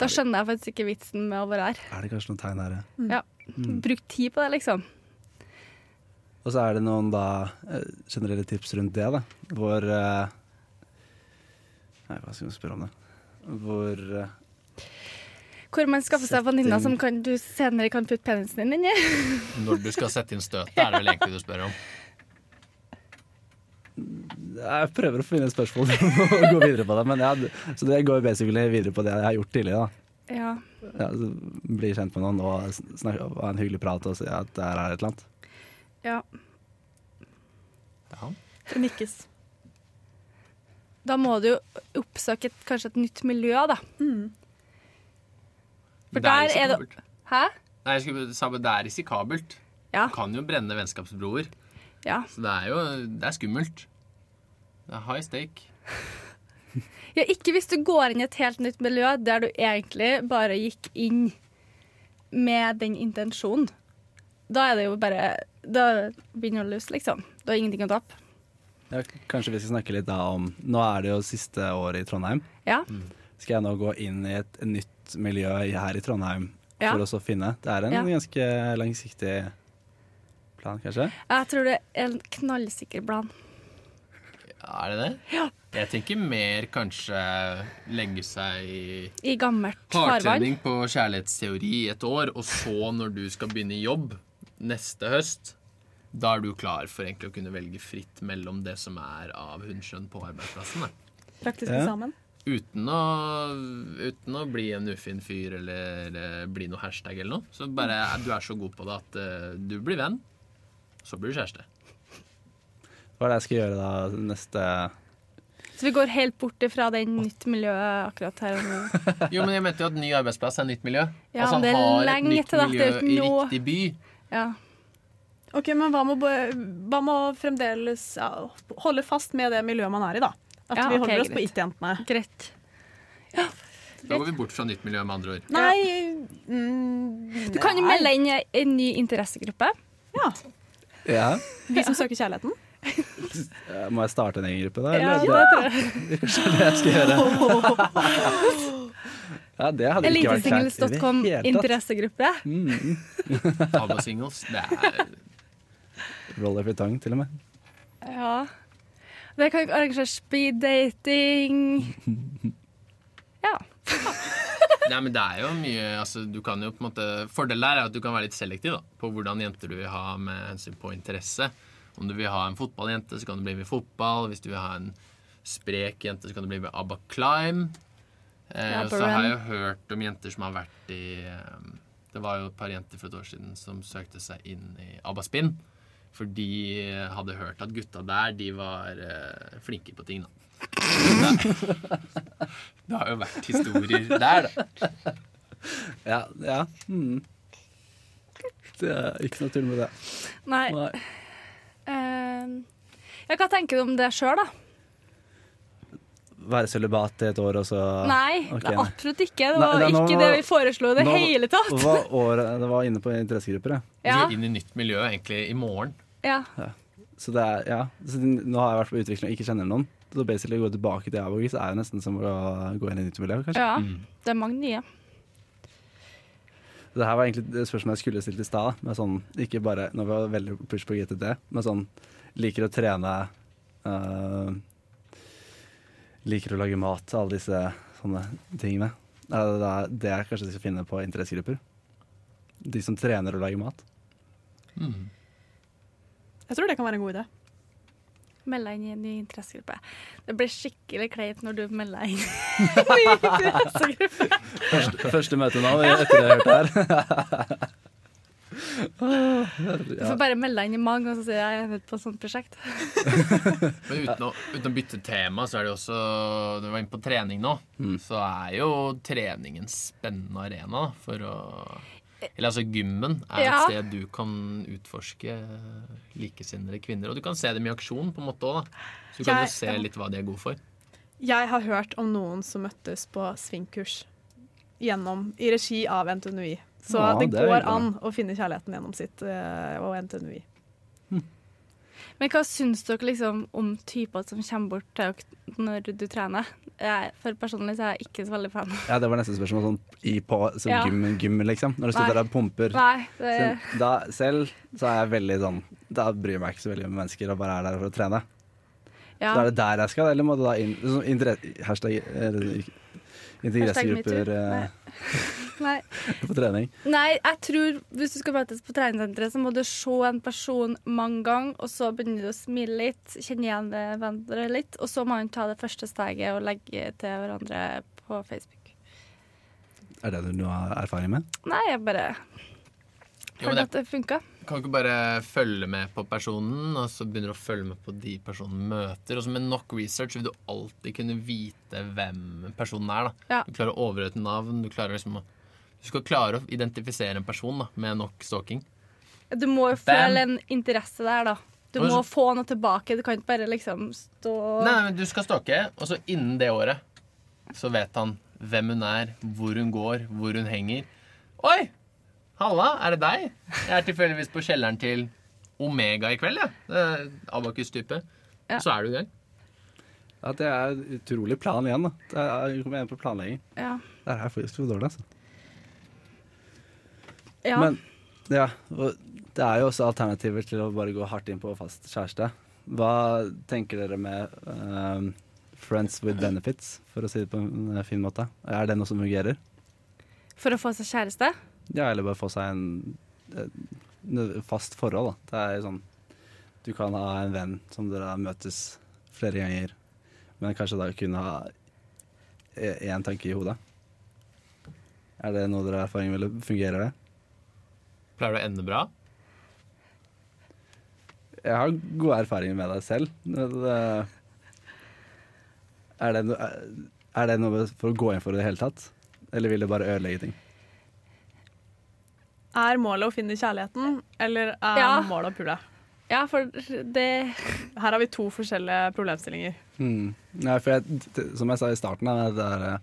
[SPEAKER 1] da skjønner jeg faktisk ikke vitsen med å være her.
[SPEAKER 2] Er det kanskje noen tegn her? ja?
[SPEAKER 1] Ja.
[SPEAKER 2] Mm.
[SPEAKER 1] Bruk tid på det, liksom.
[SPEAKER 2] Og så er det noen da eh, generelle tips rundt det, da. Hvor uh... Nei, hva skal vi spørre om det? Hvor eh,
[SPEAKER 1] Hvor man skaffer seg venninner som kan, du senere kan putte penisen din inni. *laughs*
[SPEAKER 4] Når du skal sette inn støtet, er det vel egentlig du spør om.
[SPEAKER 2] Jeg prøver å finne et spørsmål *laughs* og gå videre på det. Men jeg, så det går basically videre på det jeg har gjort tidligere. da.
[SPEAKER 1] Ja.
[SPEAKER 2] Ja, bli kjent med noen og snakke, ha en hyggelig prat og si at det her er et eller annet.
[SPEAKER 1] ja.
[SPEAKER 4] Ja.
[SPEAKER 3] Det nikkes.
[SPEAKER 1] Da må du jo oppsøke et, kanskje et nytt miljø, da.
[SPEAKER 3] Mm.
[SPEAKER 1] For
[SPEAKER 4] er
[SPEAKER 1] der er det. Hæ?
[SPEAKER 4] Nei, jeg skulle sa det er risikabelt.
[SPEAKER 1] Ja.
[SPEAKER 4] Du kan jo brenne vennskapsbroer.
[SPEAKER 1] Ja.
[SPEAKER 4] Så det er jo det er skummelt. Det er high stake. *laughs*
[SPEAKER 1] ja. Ikke hvis du går inn i et helt nytt miljø der du egentlig bare gikk inn med den intensjonen. Da er det jo bare Da begynner du å lose, liksom. Du har ingenting å tape.
[SPEAKER 2] Ja, kanskje vi skal snakke litt da om Nå er det jo siste året i Trondheim.
[SPEAKER 1] Ja.
[SPEAKER 2] Skal jeg nå gå inn i et nytt miljø her i Trondheim
[SPEAKER 1] Ja.
[SPEAKER 2] for å så finne? Det er en
[SPEAKER 1] Ja.
[SPEAKER 2] ganske langsiktig plan, kanskje?
[SPEAKER 1] Jeg tror det er en knallsikker plan.
[SPEAKER 4] Er det det?
[SPEAKER 1] Ja.
[SPEAKER 4] Jeg tenker mer kanskje legge seg i
[SPEAKER 1] I gammelt farvann.
[SPEAKER 4] hardtrening på kjærlighetsteori i et år, og så når du skal begynne i jobb neste høst, da er du klar for egentlig å kunne velge fritt mellom det som er av hundskjønn på arbeidsplassen. Da.
[SPEAKER 3] Praktisk
[SPEAKER 2] Ja.
[SPEAKER 3] eksamen.
[SPEAKER 4] Uten å, uten å bli en ufin fyr eller, eller, bli noe hashtag eller noe. Så bare du er så god på det at uh, du blir venn, så blir du kjæreste.
[SPEAKER 2] Hva er det jeg skal gjøre da neste
[SPEAKER 1] Så vi går helt bort ifra det nytt miljøet akkurat her og nå. *laughs*
[SPEAKER 4] Jo, men jeg mente jo at ny arbeidsplass er nytt miljø.
[SPEAKER 1] Ja,
[SPEAKER 4] altså,
[SPEAKER 1] men det er lenge
[SPEAKER 4] nytt
[SPEAKER 1] til da, det
[SPEAKER 4] miljø
[SPEAKER 1] er jo
[SPEAKER 4] i
[SPEAKER 1] ikke nå.
[SPEAKER 4] riktig by.
[SPEAKER 1] Ja.
[SPEAKER 3] Ok, Men hva må, bo- hva må fremdeles ja, holde fast med det miljøet man er i, da? At
[SPEAKER 1] Ja,
[SPEAKER 3] vi
[SPEAKER 1] holder
[SPEAKER 3] holder oss på it-jentene.
[SPEAKER 1] Greit.
[SPEAKER 4] Da går vi bort fra nytt miljø, med andre ord.
[SPEAKER 3] Nei mm,
[SPEAKER 1] Du kan jo melde inn en ny interessegruppe.
[SPEAKER 3] Ja.
[SPEAKER 2] Ja?
[SPEAKER 3] Vi som søker kjærligheten.
[SPEAKER 2] Må jeg starte en egen gruppe da?
[SPEAKER 1] Ja,
[SPEAKER 2] eller?
[SPEAKER 1] det tror jeg.
[SPEAKER 2] det er kanskje det jeg skal gjøre. Ja, det hadde ikke vært kleint i det
[SPEAKER 1] Elitesingles.com
[SPEAKER 2] hele tatt.
[SPEAKER 1] interessegruppe.
[SPEAKER 2] Mm.
[SPEAKER 4] Tabla singles, det er
[SPEAKER 2] Roll every tongue, til og med.
[SPEAKER 1] Ja. Det kan jo arrangere speed dating. *laughs* Ja. *laughs*
[SPEAKER 4] Nei, men det er jo mye altså, du kan jo på en måte Fordelen der er at du kan være litt selektiv da, på hvordan jenter du vil ha med hensyn på interesse. Om du vil ha en fotballjente, så kan du bli med i fotball. Hvis du vil ha en sprek jente, så kan du bli med Abba Climb. Eh,
[SPEAKER 1] Ja,
[SPEAKER 4] så har jeg jo hørt om jenter som har vært i eh, Det var jo et par jenter for et år siden som søkte seg inn i Abba Spin. For de hadde hørt at gutta der, de var uh, flinke på ting, da. *laughs* Det har jo vært historier der, da.
[SPEAKER 2] Ja, ja. Mm. Det er ikke noe tull med det.
[SPEAKER 1] Nei.
[SPEAKER 2] Nei.
[SPEAKER 1] Uh, ja, hva tenker du om det sjøl, da?
[SPEAKER 2] Være sølibat i et år, og så
[SPEAKER 1] Nei,
[SPEAKER 2] okay,
[SPEAKER 1] det
[SPEAKER 2] nei.
[SPEAKER 1] absolutt ikke. Det var
[SPEAKER 2] nei, nå-
[SPEAKER 1] ikke det vi foreslo i det
[SPEAKER 2] nå-
[SPEAKER 1] hele tatt.
[SPEAKER 2] Var året, Det var inne på interessegrupper, ja.
[SPEAKER 4] Du
[SPEAKER 1] Ja,
[SPEAKER 4] skal inn i nytt miljø egentlig i morgen.
[SPEAKER 1] ja.
[SPEAKER 2] Så det er, ja. Så nå har jeg vært på utvikling og ikke kjenner noen. Så basically å gå tilbake til Abogis er jo nesten som å gå inn i nytt miljø, kanskje.
[SPEAKER 1] ja.
[SPEAKER 4] Mm.
[SPEAKER 1] Det er mange nye.
[SPEAKER 2] Det her var egentlig det spørsmålet jeg skulle stilt i stad. Sånn, ikke bare når vi var veldig push på GTD, men sånn liker å trene øh, Liker å lage mat, alle disse sånne tingene. Det er det er det jeg skal finne på interessegrupper. De som trener å lage mat.
[SPEAKER 4] Mm.
[SPEAKER 3] Jeg tror det kan være en god idé.
[SPEAKER 1] Meld deg inn i en ny interessegruppe. Det blir skikkelig kleint når du melder deg inn *laughs* i en ny interessegruppe.
[SPEAKER 2] Første, første møte nå, etter det jeg har hørt her. *laughs*
[SPEAKER 1] Du får bare melde deg inn i mange og så sier jeg jeg er med på et sånt prosjekt. *laughs*
[SPEAKER 4] Men uten å, uten å bytte tema, så er det jo også Du var inne på trening nå.
[SPEAKER 2] Mm.
[SPEAKER 4] Så er jo trening en spennende arena for å Eller altså gymmen er
[SPEAKER 1] Ja.
[SPEAKER 4] et sted du kan utforske likesinnede kvinner. Og du kan se dem i aksjon på en måte òg, da. Så du kan
[SPEAKER 3] Jeg-
[SPEAKER 4] jo se litt hva de er gode for.
[SPEAKER 3] Jeg har hørt om noen som møttes på svingkurs gjennom, i regi av NTNUI. Så
[SPEAKER 2] Ja,
[SPEAKER 3] det
[SPEAKER 2] det
[SPEAKER 3] går an å finne kjærligheten gjennom sitt eh, og NTNUI. *laughs*
[SPEAKER 1] Men hva syns dere liksom om typer som kommer bort til dere når du trener? Jeg, for personlig så er jeg ikke så veldig fan.
[SPEAKER 2] Ja, det var neste spørsmål. Sånn i på så
[SPEAKER 1] Ja.
[SPEAKER 2] gym, gym, liksom. Når du står der og pumper.
[SPEAKER 1] Nei, det,
[SPEAKER 2] Så da, selv så er jeg veldig sånn Da bryr jeg meg ikke så veldig om mennesker og bare er der for å trene.
[SPEAKER 1] ja.
[SPEAKER 2] Så er det der jeg skal, eller må du da inn sånn interesse- Hashtag interessegrupper eh, *laughs*
[SPEAKER 1] Nei.
[SPEAKER 2] på trening.
[SPEAKER 1] Nei, jeg tror hvis du skal møtes på treningssenteret, så må du se en person mange ganger, og så begynner du å smile litt, kjenne igjen hverandre litt, og så må man ta det første steget og legge til hverandre på Facebook.
[SPEAKER 2] Er det det du har erfaring med?
[SPEAKER 1] Nei, jeg bare hørte at det funka.
[SPEAKER 4] Kan du ikke bare følge med på personen, og så begynner du å følge med på de personen møter. Og så med nok research vil du alltid kunne vite hvem personen er. da.
[SPEAKER 1] Ja.
[SPEAKER 4] Du klarer å overhøre et navn. Du liksom å du skal klare å identifisere en person da, med nok stalking.
[SPEAKER 1] Du må jo føle en interesse der, da. Du må
[SPEAKER 4] så-
[SPEAKER 1] få noe tilbake. Du kan ikke bare liksom stå
[SPEAKER 4] Nei, men du skal stalke, og så innen det året så vet han hvem hun er, hvor hun går, hvor hun henger. Oi! Halla, er det deg? Jeg er tilfeldigvis på kjelleren til Omega i kveld, jeg. Ja. Abakus-type.
[SPEAKER 1] Ja.
[SPEAKER 4] Så er du i gang.
[SPEAKER 2] Ja, det er utrolig plan igjen, da. Det er, jeg kommer igjen på planlegging.
[SPEAKER 1] Ja.
[SPEAKER 2] Det er faktisk for dårlig, altså.
[SPEAKER 1] ja.
[SPEAKER 2] Men ja, og det er jo også alternativer til å bare gå hardt inn på fast kjæreste. Hva tenker dere med um, friends with benefits, for å si det på en eh, fin måte? Er det noe som fungerer?
[SPEAKER 1] For å få seg kjæreste?
[SPEAKER 2] Ja, eller bare få seg en, fast forhold, da. Det er sånn Du kan ha en venn som dere møtes flere ganger, men kanskje da kunne ha én tanke i hodet. Er det noe dere har erfaring med, eller fungerer det?
[SPEAKER 4] Pleier det å ende bra?
[SPEAKER 2] Jeg har gode erfaringer med deg selv. Eh, Er det, er det noe for å gå inn for i det hele tatt? Eller vil det bare ødelegge ting?
[SPEAKER 3] Er målet å finne kjærligheten, eller er
[SPEAKER 1] Ja.
[SPEAKER 3] målet å pule?
[SPEAKER 1] Ja, for det
[SPEAKER 3] Her har vi to forskjellige problemstillinger.
[SPEAKER 2] Mm. Ja, for jeg, som jeg sa i starten, det er eh,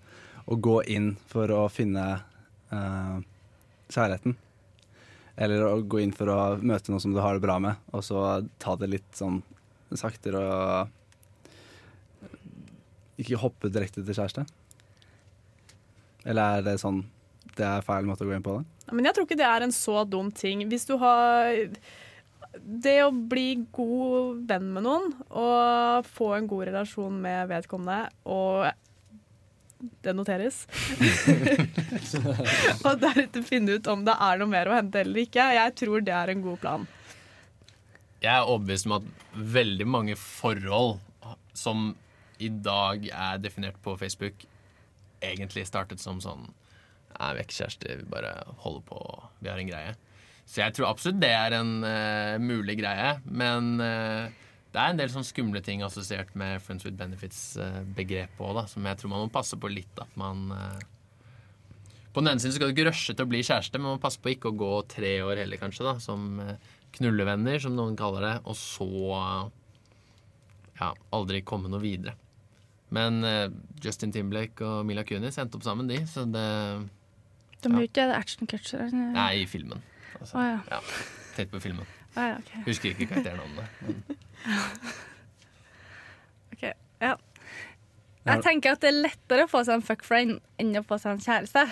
[SPEAKER 2] å gå inn for å finne uh, kjærligheten. Eller å gå inn for å møte noen som du har det bra med, og så ta det litt sånn saktere og ikke hoppe direkte til kjæreste. Eller er det sånn det er feil måte å gå inn på det?
[SPEAKER 3] Men jeg tror ikke det er en så dum ting. Hvis du har Det å bli god venn med noen og få en god relasjon med vedkommende og det noteres. *laughs* og deretter finne ut om det er noe mer å hente eller ikke. Jeg tror det er en god plan.
[SPEAKER 4] Jeg er overbevist om at veldig mange forhold som i dag er definert på Facebook, egentlig startet som sånn Nei, vi er ikke vi bare holder på, vi har en greie. Så jeg tror absolutt det er en uh, mulig greie, men uh, det er en del sånn skumle ting assosiert med Friends with Benefits-begrepet òg, som jeg tror man må passe på litt. At man eh, På den ene siden skal du ikke rushe til å bli kjæreste, men man må passe på ikke å gå tre år heller, kanskje, da, som eh, knullevenner, som noen kaller det, og så ja, aldri komme noe videre. Men eh, Justin Timberlake og Mila Kunis endte opp sammen, de, så det
[SPEAKER 1] De er jo ikke action-catchere.
[SPEAKER 4] Nei, i filmen. Altså,
[SPEAKER 1] oh, ja.
[SPEAKER 4] ja. Tenk på filmen.
[SPEAKER 1] Oh, ja, okay.
[SPEAKER 4] Husker ikke karakternavnet. Men *laughs*
[SPEAKER 1] Ok, ja. Jeg tenker at det er lettere å få seg en fuckfriend enn å få seg en kjæreste.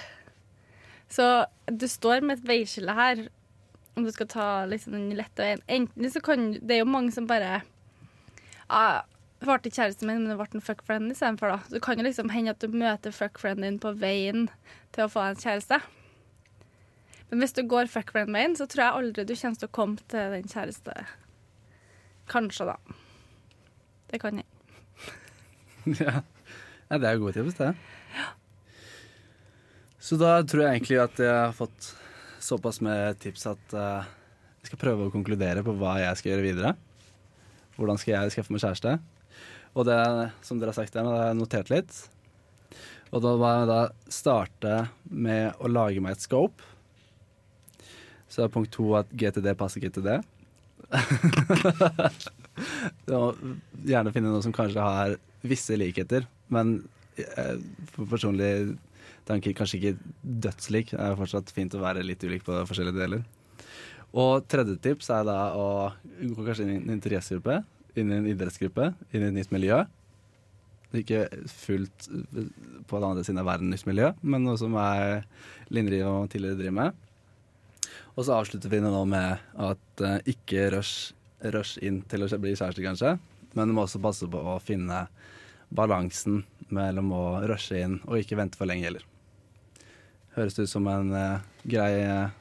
[SPEAKER 1] Så du står med et veiskille her, om du skal ta liksom den lette veien. Enten så kan Det er jo mange som bare ah, ble ikke kjæresten min, men det ble en fuck friend istedenfor. da. Så det kan jo liksom hende at du møter fuck frienden din på veien til å få en kjæreste. Men hvis du går fuck friend-veien, så tror jeg aldri du kommer til å komme til den kjæreste. Kanskje, da. Det kan jeg. *laughs*
[SPEAKER 2] ja. ja, det er jo gode tips, det. Så da tror jeg egentlig at jeg har fått såpass med tips at uh, jeg skal prøve å konkludere på hva jeg skal gjøre videre. Hvordan skal jeg skaffe meg kjæreste? Og det som dere har sagt her, har jeg notert litt. Og da var jeg da starte med å lage meg et scope. Så er punkt to at GTD passer GTD. *laughs* Gjerne finne noe som kanskje har visse likheter, men eh, for personlig tanke kanskje ikke dødslik. Det er fortsatt fint å være litt ulik på forskjellige deler. Og tredje tips er da å gå kanskje inn i en interessegruppe, inn i en idrettsgruppe, inn i et nytt miljø. Ikke fullt på den andre siden av verden nytt miljø, men noe som er Lindri og tidligere driver med. Og så avslutter vi nå med at uh, ikke rush, rush inn til å bli kjæreste, kanskje. Men du må også passe på å finne balansen mellom å rushe inn og ikke vente for lenge heller. Høres det ut som en uh, grei, uh,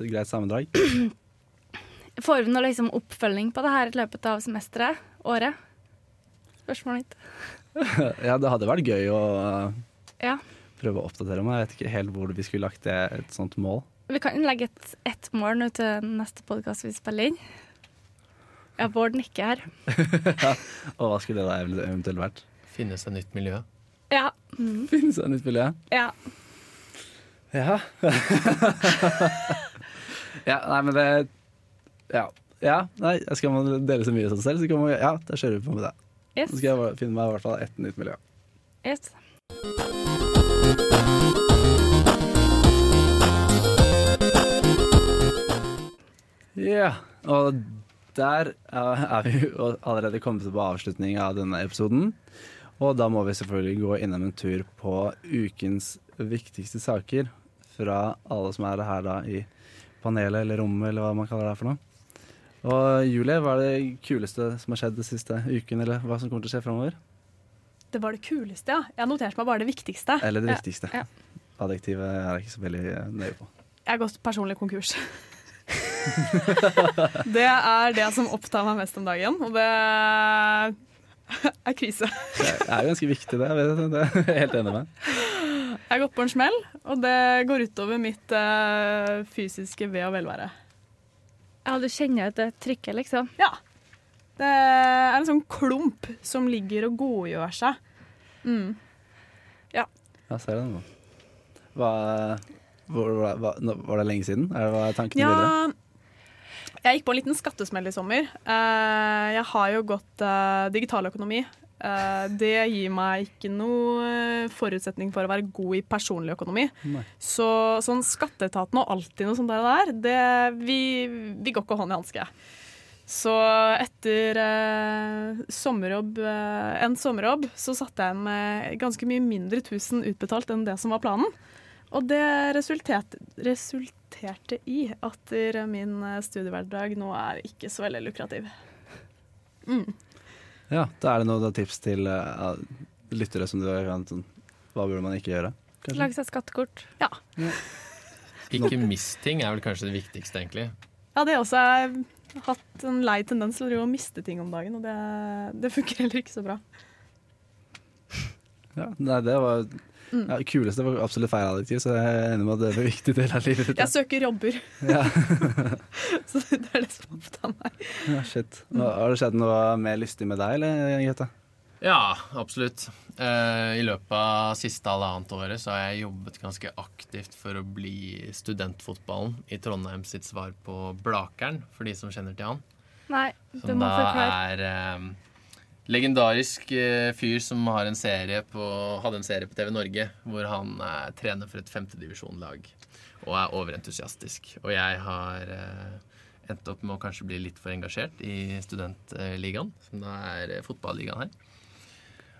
[SPEAKER 2] greit sammendrag?
[SPEAKER 1] Får vi noe liksom oppfølging på det her i løpet av semesteret? Året? Spørsmålet mitt. *laughs*
[SPEAKER 2] ja, det hadde vært gøy å eh,
[SPEAKER 1] Ja.
[SPEAKER 2] prøve å oppdatere meg. Jeg vet ikke helt hvor vi skulle lagt det, et sånt mål.
[SPEAKER 1] Vi kan legge et, mål nå til neste podkast vi spiller inn. Ja, Bård nikker her. *laughs* *laughs*
[SPEAKER 2] Og hva skulle det da eventuelt vært?
[SPEAKER 4] finnes seg nytt miljø.
[SPEAKER 1] Ja. Mm.
[SPEAKER 2] Finnes det nytt miljø?
[SPEAKER 1] ja.
[SPEAKER 2] Ja. ja, nei, men det Ja. Ja, nei, skal man dele så mye sånn selv, så kan man Ja, da kjører vi på med det.
[SPEAKER 1] Yes.
[SPEAKER 2] Så skal jeg finne meg i hvert fall ett nytt miljø.
[SPEAKER 1] yes.
[SPEAKER 2] Ja, og der er vi jo allerede kommet på avslutning av denne episoden. Og da må vi selvfølgelig gå innom en tur på ukens viktigste saker fra alle som er her da i panelet eller rommet, eller hva man kaller det for noe. Og Julie, hva er det kuleste som har skjedd den siste uken, eller hva som kommer til å skje framover?
[SPEAKER 3] Det var det kuleste, ja. Jeg noterte meg bare det viktigste.
[SPEAKER 2] Eller det viktigste.
[SPEAKER 1] ja.
[SPEAKER 2] Adjektivet er jeg ikke så veldig eh, nøye på.
[SPEAKER 3] Jeg har gått personlig konkurs. *laughs* det er det som opptar meg mest om dagen, og det *laughs* er krise.
[SPEAKER 2] Det er ganske viktig, det. Det er jeg helt enig med.
[SPEAKER 3] Jeg har gått på en smell, og det går utover mitt eh, fysiske ve og velvære.
[SPEAKER 1] Ja, du kjenner at det trykker, liksom.
[SPEAKER 3] Ja. Det er en sånn klump som ligger og godgjør seg. Mm.
[SPEAKER 2] Ja, ser det nå. Hva, hvor, hva, hva, var det lenge siden? Er det, hva er tankene videre?
[SPEAKER 3] Ja, jeg gikk på en liten skattesmell i sommer. Eh, jeg har jo gått digital digitaløkonomi. Eh, det gir meg ikke noe forutsetning for å være god i personlig økonomi.
[SPEAKER 2] Nei.
[SPEAKER 3] Så sånn skatteetaten og alltid noe sånt der, der det, vi, vi går ikke hånd i hanske. Så etter eh, sommerjobb, eh, en sommerjobb så satte jeg med ganske mye mindre tusen utbetalt enn det som var planen. Og det resulterte, resulterte i at min eh, studiehverdag nå er ikke så veldig lukrativ. Mm.
[SPEAKER 2] Ja, da er det noen tips til uh, lyttere som du kan sånn, Hva burde man ikke gjøre? kanskje?
[SPEAKER 1] Lage seg skattekort.
[SPEAKER 3] Ja.
[SPEAKER 4] Ikke mist ting er vel kanskje det viktigste, egentlig.
[SPEAKER 3] ja, det også har jeg hatt en lei tendens til å miste ting om dagen, og det, det funker heller ikke så bra.
[SPEAKER 2] Ja, nei, det var
[SPEAKER 3] Mm.
[SPEAKER 2] ja, kuleste var absolutt feil adjektiv, så jeg er enig med at det er en viktig del av livet ditt.
[SPEAKER 3] Jeg søker jobber,
[SPEAKER 2] Ja. *laughs*
[SPEAKER 3] så det er det som opptar meg.
[SPEAKER 2] ja, shit. Nå, har det skjedd noe mer lystig med deg, eller, Grete?
[SPEAKER 4] Ja, absolutt. Eh, I løpet av siste halvannet året så har jeg jobbet ganske aktivt for å bli studentfotballen i Trondheim sitt svar på Blakeren, for de som kjenner til han.
[SPEAKER 1] Nei, du
[SPEAKER 4] Som
[SPEAKER 1] må
[SPEAKER 4] da
[SPEAKER 1] forklare.
[SPEAKER 4] er eh, legendarisk eh, fyr som en på, hadde en serie på TV Norge hvor han er trener for et femtedivisjonlag og er overentusiastisk. Og jeg har eh, endt opp med å kanskje bli litt for engasjert i studentligaen, som da er eh, fotballigaen her.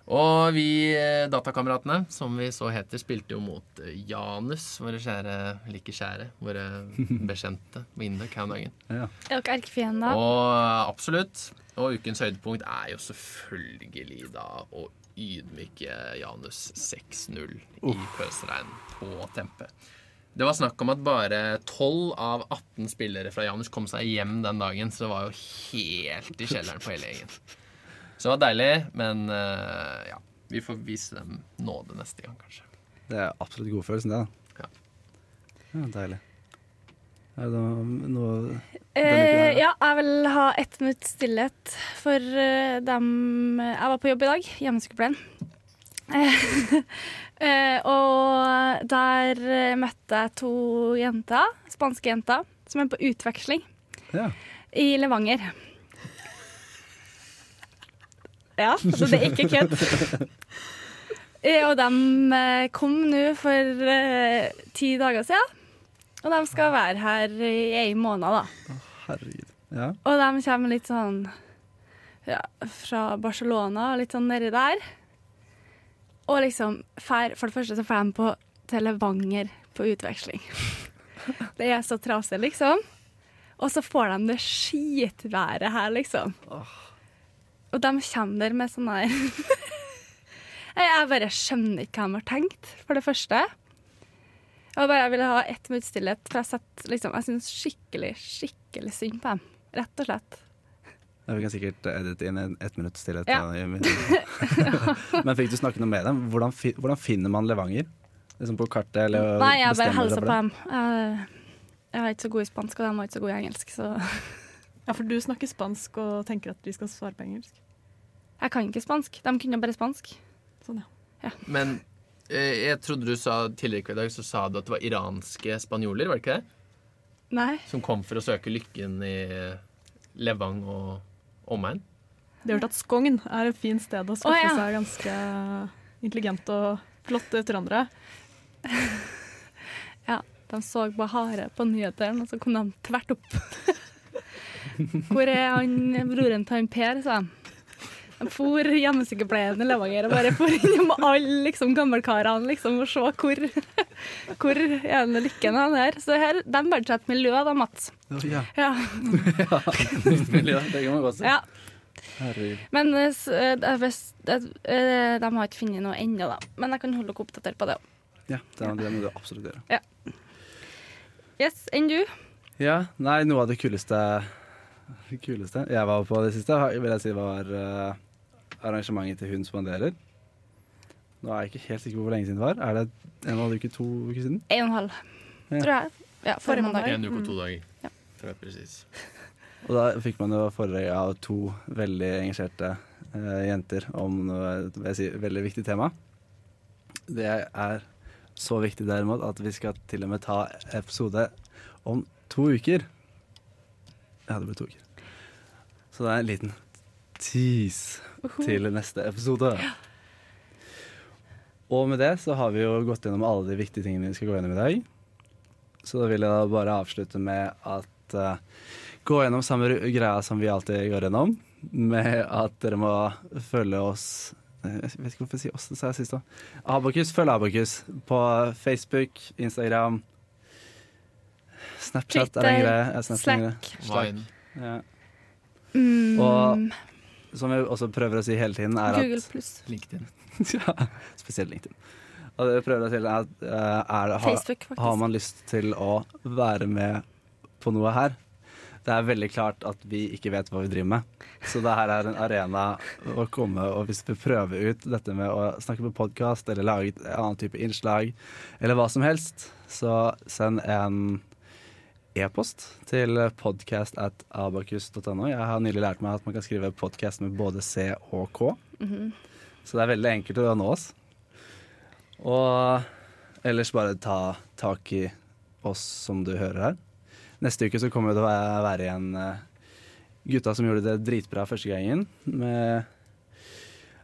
[SPEAKER 4] Og vi eh, datakameratene, som vi så heter, spilte jo mot eh, Janus, våre kjære, like kjære, våre *laughs* bekjente på Indøk her om dagen.
[SPEAKER 2] Ja.
[SPEAKER 1] Er dere erkefiender?
[SPEAKER 4] Og absolutt. Og ukens høydepunkt er jo selvfølgelig da å ydmyke Janus 6-0 i pøsregn på Tempe. Det var snakk om at bare 12 av 18 spillere fra Janus kom seg hjem den dagen, så det var jo helt i kjelleren på hele gjengen. Så det var deilig, men uh, ja. Vi får vise dem nåde neste gang, kanskje.
[SPEAKER 2] Det er absolutt godfølelsen, det. da.
[SPEAKER 4] Ja.
[SPEAKER 2] Ja, deilig. Er det noe,
[SPEAKER 1] Eh, ja, jeg vil ha ett minutt stillhet for uh, dem Jeg var på jobb i dag, hjemmesykepleien. *laughs* Eh, og der eh, møtte jeg to jenter, spanske jenter, som er på utveksling
[SPEAKER 2] Ja.
[SPEAKER 1] i Levanger. Ja, så det er ikke kødd. *laughs* Og de eh, kom nå for eh, ti dager siden. Og de skal være her i en måned, da.
[SPEAKER 2] Herregud. Ja.
[SPEAKER 1] Og de kommer litt sånn ja, fra Barcelona, litt sånn nedi der. Og liksom fær, For det første så får de på til Levanger på utveksling. *laughs* Det er så trasig, liksom. Og så får de det skitværet her, liksom. Og de kommer der med sånn her *laughs* Jeg bare skjønner ikke hva de har tenkt, for det første. Og bare jeg ville ha ett minutts stillhet, for jeg, sett, liksom, jeg syns skikkelig, skikkelig synd på dem. Rett og slett.
[SPEAKER 2] Ja, Vi kan sikkert edite inn en ett minutts stillhet.
[SPEAKER 1] Ja. *laughs*
[SPEAKER 2] Men fikk du snakke noe med dem? Hvordan, fi, hvordan finner man Levanger? Liksom på kartet? Eller
[SPEAKER 1] Nei, jeg bare hilser på dem. Jeg, jeg var ikke så god i spansk, og de var ikke så gode i engelsk, så
[SPEAKER 3] Ja, for du snakker spansk og tenker at de skal svare på engelsk.
[SPEAKER 1] Jeg kan ikke spansk. De kunne bare spansk.
[SPEAKER 3] Sånn, ja.
[SPEAKER 4] Men eh, jeg trodde du sa tidligere i dag så sa du at det var iranske spanjoler, var det ikke det?
[SPEAKER 1] Nei.
[SPEAKER 4] Som kom for å søke lykken i Levang og omegn.
[SPEAKER 3] De har hørt at Skogn er et fint sted å skaffe
[SPEAKER 1] oh, ja.
[SPEAKER 3] seg ganske intelligente og flotte trøndere. *laughs*
[SPEAKER 1] Ja, de så på hare på nyhetene, og så kom de tvert opp. *laughs* Hvor er han broren til han Per, sa de. De for hjemmesykepleien i Levanger og bare for innom alle liksom, gammelkarene liksom, og se hvor, hvor er den lykken er der. Så her, de verdsetter miljø, da, Mats.
[SPEAKER 2] Ja,
[SPEAKER 1] Ja. *laughs*
[SPEAKER 2] miljø, det kan man godt si.
[SPEAKER 1] ja. Men eh, eh, eh, de har ikke funnet noe ennå, da. Men jeg kan holde dere oppdatert på det òg.
[SPEAKER 2] Ja, det, det må du absolutt gjøre.
[SPEAKER 1] Yes, enn du?
[SPEAKER 2] Ja, nei, noe av det kuleste det kuleste jeg var på det siste, vil jeg si var eh, arrangementet til Hun spanderer. Nå er jeg ikke helt sikker på hvor lenge siden det var. Er det en og en halv uke, to uker siden?
[SPEAKER 1] En og en halv,
[SPEAKER 2] Ja.
[SPEAKER 1] tror jeg. Ja, forrige mandag.
[SPEAKER 4] En uke og to
[SPEAKER 1] Mm.
[SPEAKER 4] dager.
[SPEAKER 1] Ja.
[SPEAKER 4] Tror jeg presis.
[SPEAKER 2] Og da fikk man jo foredrag av to veldig engasjerte uh, jenter om noe vil jeg si, veldig viktig tema. Det er så viktig derimot at vi skal til og med ta episode om to uker. Ja, det ble to uker. Så det er en liten tease til neste episode. Og med det så har vi jo gått gjennom alle de viktige tingene vi skal gå gjennom i dag. Så da vil jeg da bare avslutte med at uh, gå gjennom samme greia som vi alltid går gjennom, med at dere må følge oss eh, Jeg vet ikke hvorfor jeg sier oss, det sa jeg sist òg. Abakus, følg Abakus på Facebook, Instagram, Snapchat er en
[SPEAKER 1] Twitter,
[SPEAKER 2] greie. Ja, Snapchat er en greie.
[SPEAKER 1] Slack.
[SPEAKER 4] Vine.
[SPEAKER 2] Ja.
[SPEAKER 1] Mm,
[SPEAKER 2] Og- Som jeg også prøver å si hele tiden, er
[SPEAKER 1] Google
[SPEAKER 2] at
[SPEAKER 1] pluss.
[SPEAKER 4] LinkedIn. *laughs*
[SPEAKER 2] ja, Spesielt LinkedIn. Og det jeg prøver å si er at eh, er det, har,
[SPEAKER 1] Facebook,
[SPEAKER 2] har man lyst til å være med på noe her? Det er veldig klart at vi ikke vet hva vi driver med. Så det her er en arena å komme og hvis vi prøver ut dette med å snakke på podkast eller lage et annet type innslag eller hva som helst, så send en e-post til podcast at abakus.no. Jeg har nylig lært meg at man kan skrive podcast med både C og K.
[SPEAKER 1] Mhm.
[SPEAKER 2] Så det er veldig enkelt å nå oss. Og ellers bare ta tak i oss som du hører her. Neste uke så kommer det å være- igjen eh, gutta som gjorde det dritbra første gangen. Med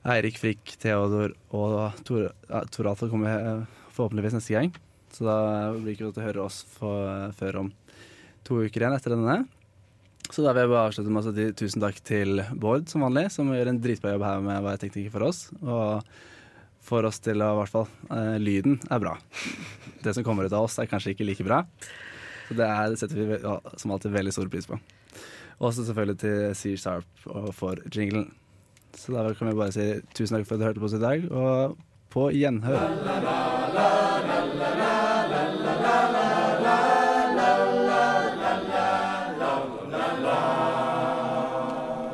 [SPEAKER 2] Eirik Frikk, Theodor og Tor, Tor Alfa kommer eh, forhåpentligvis neste gang. Så da blir det ikke godt å høre oss for, før om to uker igjen etter denne. Så da vil jeg bare avslutte med å si tusen takk til Bård som vanlig, som gjør en dritbra jobb her med å være tekniker for oss. Og får oss til å i hvert fall eh, Lyden er bra. Det som kommer ut av oss, er kanskje ikke like bra. Så det, er, det setter vi ja, som alltid veldig stor pris på. Også selvfølgelig til Sear Sharp og for jinglen. Så da kan vi bare si tusen takk for at du hørte på oss i dag, og på gjenhør.